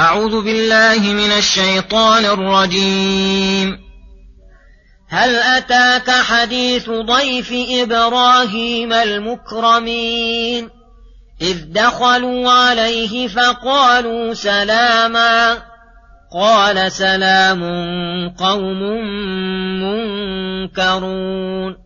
أعوذ بالله من الشيطان الرجيم. هل أتاك حديث ضيف إبراهيم المكرمين؟ إذ دخلوا عليه فقالوا سلاما. قال سلام قوم منكرون.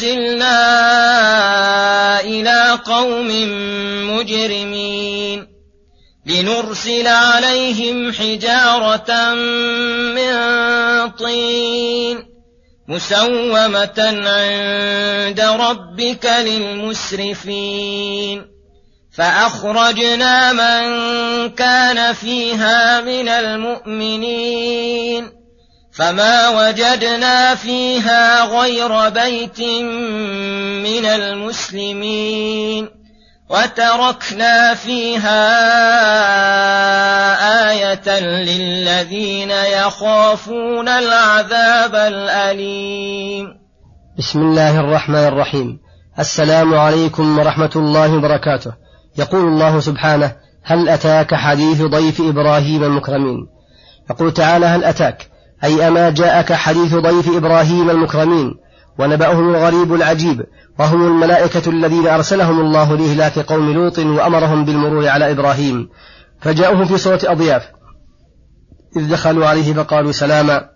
أرسلنا إلى قوم مجرمين لنرسل عليهم حجارة من طين مسومة عند ربك للمسرفين فأخرجنا من كان فيها من المؤمنين فما وجدنا فيها غير بيت من المسلمين وتركنا فيها آية للذين يخافون العذاب الأليم. بسم الله الرحمن الرحيم. السلام عليكم ورحمة الله وبركاته. يقول الله سبحانه: هل أتاك حديث ضيف إبراهيم المكرمين؟ يقول تعالى: هل أتاك؟ أي أما جاءك حديث ضيف إبراهيم المكرمين ونبأهم الغريب العجيب وهم الملائكة الذين أرسلهم الله لإهلاك قوم لوط وأمرهم بالمرور على إبراهيم. فجاءوهم في صورة أضياف. إذ دخلوا عليه فقالوا سلاما.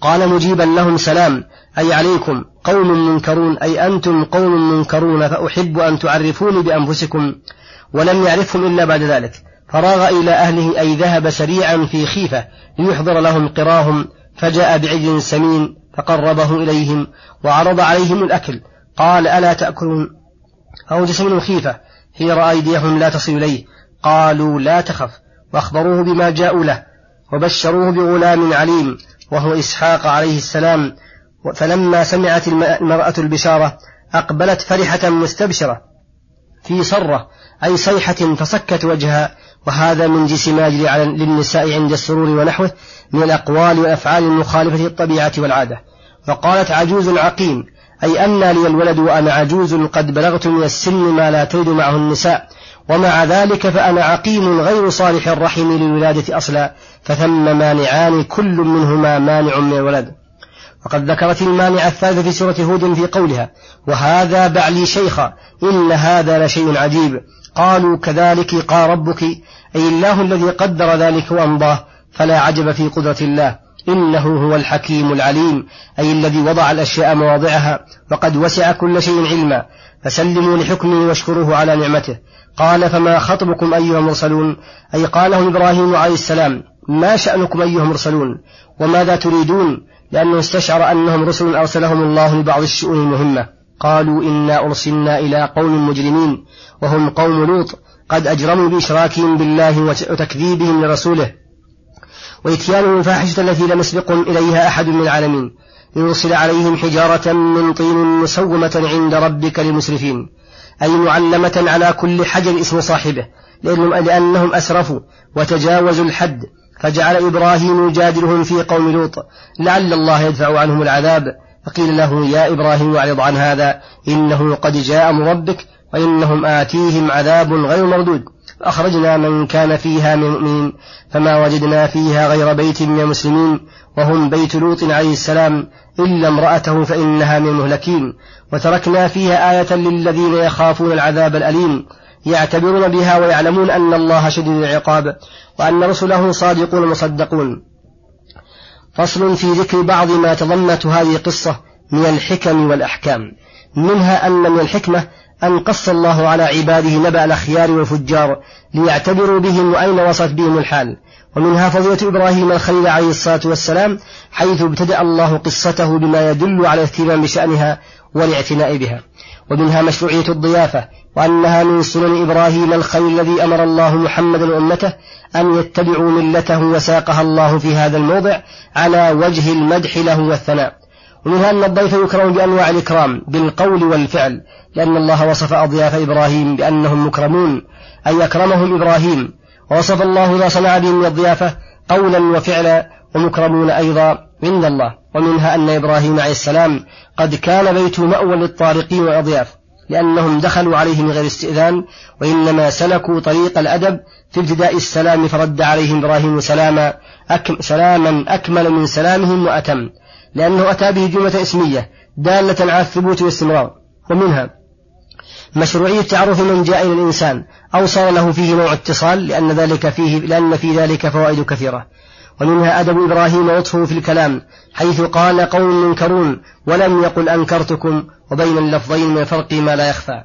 قال مجيبا لهم سلام أي عليكم قوم منكرون أي أنتم قوم منكرون فأحب أن تعرفوني بأنفسكم ولم يعرفهم إلا بعد ذلك. فراغ إلى أهله أي ذهب سريعا في خيفة ليحضر لهم قراهم فجاء بعجل سمين فقربه إليهم وعرض عليهم الأكل. قال ألا تأكلون؟ أوجس منهم خيفة هي رأى أيديهم لا تصل إليه. قالوا لا تخف وأخبروه بما جاءوا له وبشروه بغلام عليم وهو إسحاق عليه السلام. فلما سمعت المرأة البشارة أقبلت فرحة مستبشرة في صرة أي صيحة فصكت وجهها. وهذا من جنس ما يجري للنساء عند السرور ونحوه من الأقوال والأفعال المخالفة للطبيعة والعادة. فقالت عجوز عقيم أي أن لي الولد وأنا عجوز قد بلغت من السن ما لا تلد معه النساء ومع ذلك فأنا عقيم غير صالح الرحم للولادة أصلا فثم مانعان كل منهما مانع من الولد. وقد ذكرت المانع الثالث في سورة هود في قولها وهذا بعلي شيخا إن هذا لشيء عجيب. قالوا كذلك قال ربك أي الله الذي قدر ذلك وأمضاه فلا عجب في قدرة الله. إنه هو الحكيم العليم أي الذي وضع الأشياء مواضعها وقد وسع كل شيء علما. فسلموا لحكمه واشكروه على نعمته. قال فما خطبكم أيها المرسلون؟ أي قاله إبراهيم عليه السلام ما شأنكم أيها المرسلون؟ وماذا تريدون؟ لأنه استشعر أنهم رسل أرسلهم الله لبعض الشؤون المهمة. قالوا إنا أرسلنا إلى قوم مجرمين وهم قوم لوط. قد أجرموا بإشراكهم بالله وتكذيبهم لرسوله. وإتيانهم الفاحشة التي لم يسبقهم إليها أحد من العالمين. ليرسل عليهم حجارة من طين مسومة عند ربك للمسرفين. أي معلمة على كل حجر اسم صاحبه. لأنهم أسرفوا وتجاوزوا الحد. فجعل إبراهيم يجادلهم في قوم لوط لعل الله يدفع عنهم العذاب. فقيل له يا إبراهيم أعرض عن هذا إنه قد جاء أمر ربك وإنهم آتيهم عذاب غير مردود. أخرجنا من كان فيها من مؤمنين فما وجدنا فيها غير بيت من المسلمين وهم بيت لوط عليه السلام إلا امرأته فإنها من المهلكين. وتركنا فيها آية للذين يخافون العذاب الأليم يعتبرون بها ويعلمون أن الله شديد العقاب وأن رسله صادقون مصدقون. فصل في ذكر بعض ما تضمت هذه القصة من الحكم والأحكام. منها أن من الحكمة أن قص الله على عباده نبأ الأخيار والفجار ليعتبروا بهم وأين وصلت بهم الحال. ومنها فضيلة إبراهيم الخليل عليه الصلاة والسلام حيث ابتدأ الله قصته بما يدل على الاهتمام بشأنها والاعتناء بها. ومنها مشروعية الضيافة وأنها من سنن إبراهيم الخير الذي أمر الله محمدا وأمته أن يتبعوا ملته وساقها الله في هذا الموضع على وجه المدح له والثناء. ومنها أن الضيف يكرم بأنواع الإكرام بالقول والفعل لأن الله وصف أضياف إبراهيم بأنهم مكرمون أي أكرمهم إبراهيم ووصف الله ما صنع بهم من الضيافة قولا وفعلا ومكرمون أيضا عند الله. ومنها أن إبراهيم عليه السلام قد كان بيته مأوى للطارقين والأضياف لأنهم دخلوا عليه من غير استئذان وإنما سلكوا طريق الأدب في ابتداء السلام فرد عليهم إبراهيم سلاما أكم سلاما أكمل من سلامهم وأتم لأنه أتى به جملة اسمية دالة على الثبوت والاستمرار. ومنها مشروعية تعرف من جاء إلى الإنسان أو صار له فيه نوع اتصال لأن ذلك فيه لأن في ذلك فوائد كثيرة. ومنها أدب إبراهيم ولطفه في الكلام حيث قال قوم منكرون ولم يقل أنكرتكم وبين اللفظين من الفرق ما لا يخفى.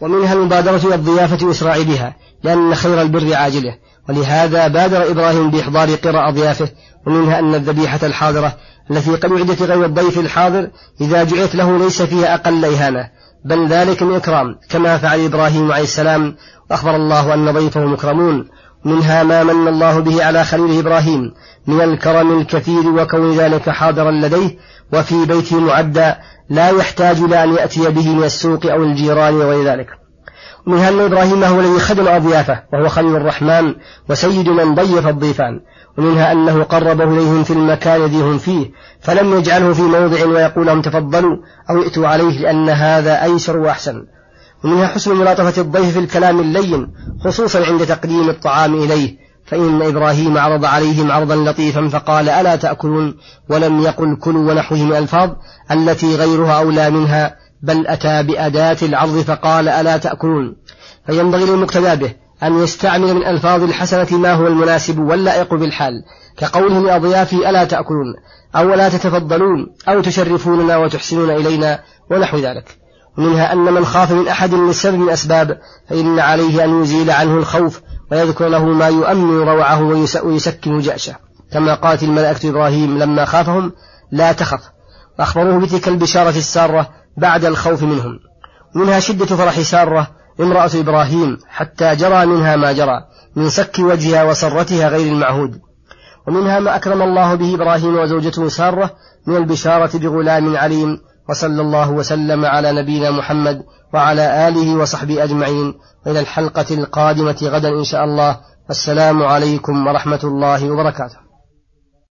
ومنها المبادرة إلى الضيافة وإسراع بها لأن خير البر عاجله. ولهذا بادر إبراهيم بإحضار قراء ضيافه. ومنها أن الذبيحة الحاضرة التي قد وجدت غير الضيف الحاضر إذا جعلت له ليس فيها أقل إهانة بل ذلك من إكرام كما فعل إبراهيم عليه السلام وأخبر الله أن ضيفه مكرمون. منها ما من الله به على خليله إبراهيم من الكرم الكثير وكون ذلك حاضرا لديه وفي بيته معدى لا يحتاج إلى أن يأتي به من السوق أو الجيران وغير ذلك. منها أن إبراهيم هو الذي خدم أضيافه وهو خليل الرحمن وسيد من ضيف الضيفان. ومنها أنه قربه إليهم في المكان الذي هم فيه فلم يجعله في موضع ويقول لهم تفضلوا أو ائتوا عليه لأن هذا أيسر وأحسن. ومنها حسن ملاطفة الضيف في الكلام اللين خصوصا عند تقديم الطعام إليه فإن إبراهيم عرض عليهم عرضا لطيفا فقال ألا تأكلون؟ ولم يقل كلوا ونحوه من الألفاظ التي غيرها أولى منها بل أتى بأداة العرض فقال ألا تأكلون؟ فينبغي للمقتدى به أن يستعمل من ألفاظ الحسنة ما هو المناسب واللائق بالحال كقوله لأضيافه ألا تأكلون؟ أو لا تتفضلون؟ أو تشرفوننا وتحسنون إلينا ونحو ذلك. ومنها أن من خاف من أحد لسبب من أسباب فإن عليه أن يزيل عنه الخوف ويذكر له ما يؤمن روعه ويسكن جأشه. كما قالت الملائكة إبراهيم لما خافهم لا تخف وأخبروه بتلك البشارة السارة بعد الخوف منهم. منها شدة فرح سارة امرأة إبراهيم حتى جرى منها ما جرى من سك وجهها وسرتها غير المعهود. ومنها ما أكرم الله به إبراهيم وزوجته سارة من البشارة بغلام عليم وصلى الله وسلم على نبينا محمد وعلى آله وصحبه أجمعين. إلى الحلقة القادمة غدا إن شاء الله. والسلام عليكم ورحمة الله وبركاته.